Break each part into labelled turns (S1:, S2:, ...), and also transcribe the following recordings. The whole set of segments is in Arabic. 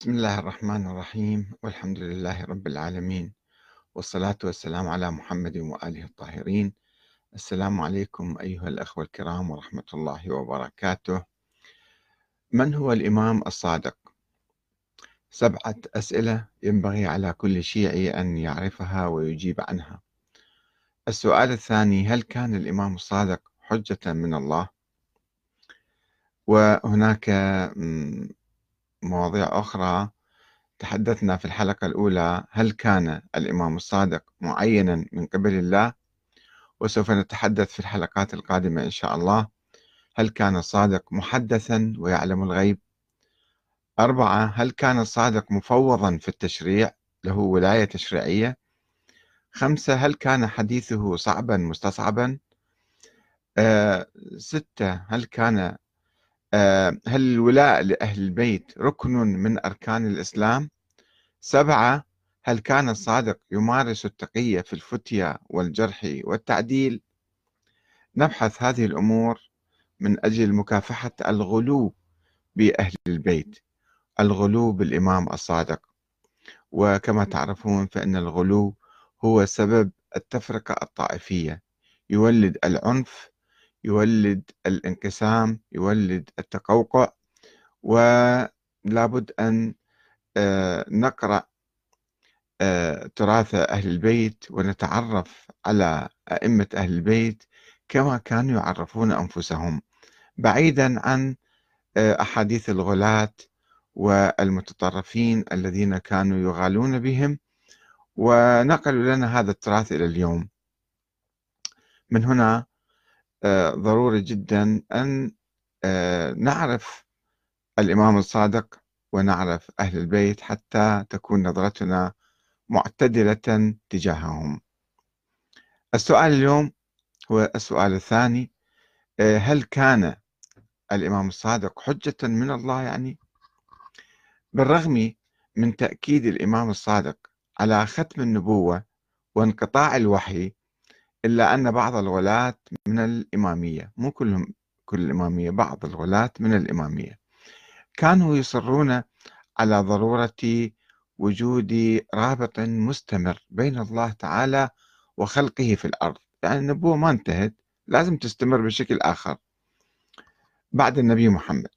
S1: بسم الله الرحمن الرحيم والحمد لله رب العالمين والصلاة والسلام على محمد وآله الطاهرين السلام عليكم أيها الأخوة الكرام ورحمة الله وبركاته من هو الإمام الصادق؟ سبعة أسئلة ينبغي على كل شيعي أن يعرفها ويجيب عنها السؤال الثاني هل كان الإمام الصادق حجة من الله؟ وهناك مواضيع أخرى تحدثنا في الحلقة الأولى هل كان الإمام الصادق معينا من قبل الله؟ وسوف نتحدث في الحلقات القادمة إن شاء الله. هل كان الصادق محدثا ويعلم الغيب؟ أربعة هل كان الصادق مفوضا في التشريع؟ له ولاية تشريعية. خمسة هل كان حديثه صعبا مستصعبا؟ أه ستة هل كان هل الولاء لأهل البيت ركن من أركان الإسلام؟ سبعة هل كان الصادق يمارس التقية في الفتية والجرح والتعديل؟ نبحث هذه الأمور من أجل مكافحة الغلو بأهل البيت الغلو بالإمام الصادق وكما تعرفون فإن الغلو هو سبب التفرقة الطائفية يولد العنف يولد الانقسام يولد التقوقع ولابد أن آه، نقرأ آه، تراث أهل البيت ونتعرف على أئمة أهل البيت كما كانوا يعرفون أنفسهم. بعيدا عن آه، أحاديث الغلاة والمتطرفين الذين كانوا يغالون بهم ونقلوا لنا هذا التراث إلى اليوم. من هنا ضروري جدا أن آه، نعرف الإمام الصادق ونعرف أهل البيت حتى تكون نظرتنا معتدلة تجاههم. السؤال اليوم هو السؤال الثاني آه، هل كان الإمام الصادق حجة من الله يعني؟ بالرغم من تأكيد الإمام الصادق على ختم النبوة وانقطاع الوحي إلا أن بعض الغلاة من الإمامية مو كلهم كل الإمامية بعض الغلاة من الإمامية. كانوا يصرون على ضرورة وجود رابط مستمر بين الله تعالى وخلقه في الأرض. يعني النبوة ما انتهت لازم تستمر بشكل آخر. بعد النبي محمد.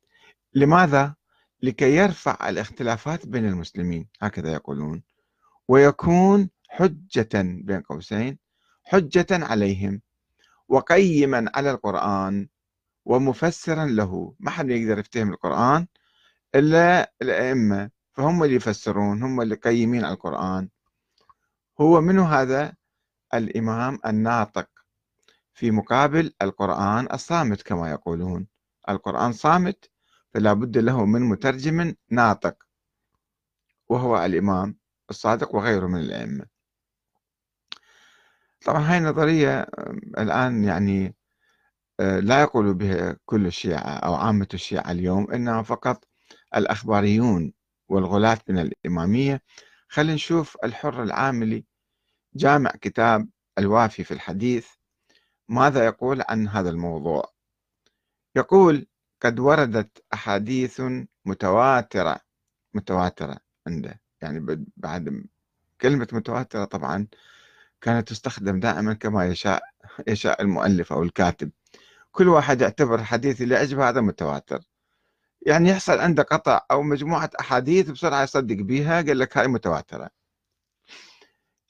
S1: لماذا؟ لكي يرفع الاختلافات بين المسلمين هكذا يقولون ويكون حجة بين قوسين حجة عليهم وقيما على القرآن ومفسرا له. ما حد يقدر يفتهم القرآن إلا الأئمة فهم اللي يفسرون هم اللي قيمين على القرآن. هو منه هذا؟ الإمام الناطق في مقابل القرآن الصامت كما يقولون. القرآن صامت فلا بد له من مترجم ناطق وهو الإمام الصادق وغيره من الأئمة. طبعا هاي النظرية الآن يعني آه، لا يقول بها كل الشيعة أو عامة الشيعة اليوم إنما فقط الأخباريون والغلاة من الإمامية. خلينا نشوف الحر العاملي جامع كتاب الوافي في الحديث ماذا يقول عن هذا الموضوع. يقول قد وردت أحاديث متواترة. متواترة عنده يعني بعد كلمة متواترة طبعا كانت تستخدم دائما كما يشاء يشاء المؤلف أو الكاتب. كل واحد يعتبر الحديث اللي عجبه هذا متواتر. يعني يحصل عنده قطع أو مجموعة أحاديث بسرعة يصدق بها قال لك هاي متواترة.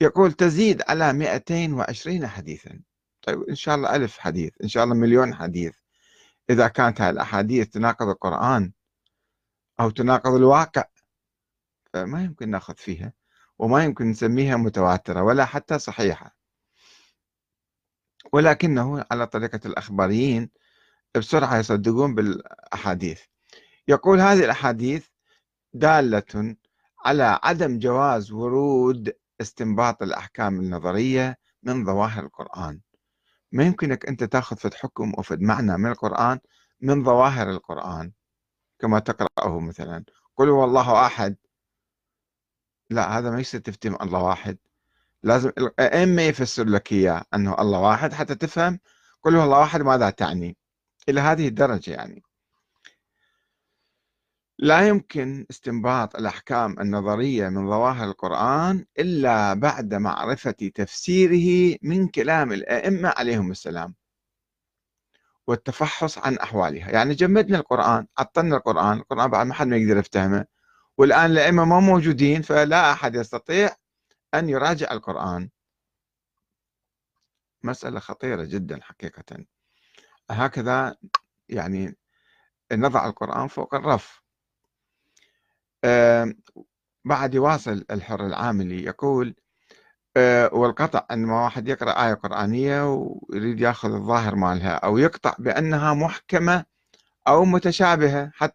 S1: يقول تزيد على 220 حديثا. طيب إن شاء الله ألف حديث إن شاء الله مليون حديث. إذا كانت هذه الأحاديث تناقض القرآن أو تناقض الواقع فما يمكن نأخذ فيها. وما يمكن نسميها متواترة ولا حتى صحيحة. ولكنه على طريقة الأخباريين بسرعة يصدقون بالأحاديث. يقول هذه الأحاديث دالة على عدم جواز ورود استنباط الأحكام النظرية من ظواهر القرآن. ما يمكنك أنت تأخذ فد حكم أو فد معنى من القرآن من ظواهر القرآن كما تقرأه مثلا. قل هو الله أحد. لا هذا ما يصير تفتهم الله واحد. لازم الأئمة يفسر لك إياه أنه الله واحد حتى تفهم قل هو الله واحد ماذا تعني. إلى هذه الدرجة يعني. لا يمكن استنباط الأحكام النظرية من ظواهر القرآن إلا بعد معرفة تفسيره من كلام الأئمة عليهم السلام. والتفحص عن أحوالها. يعني جمدنا القرآن عطلنا القرآن القرآن بعد ما حد ما يقدر يفتهمه. والآن الأئمة ما موجودين فلا أحد يستطيع أن يراجع القرآن. مسألة خطيرة جدا حقيقة. هكذا يعني نضع القرآن فوق الرف. بعد يواصل الحر العاملي يقول والقطع أن واحد يقرأ آية قرآنية ويريد يأخذ الظاهر مالها أو يقطع بأنها محكمة أو متشابهة حتى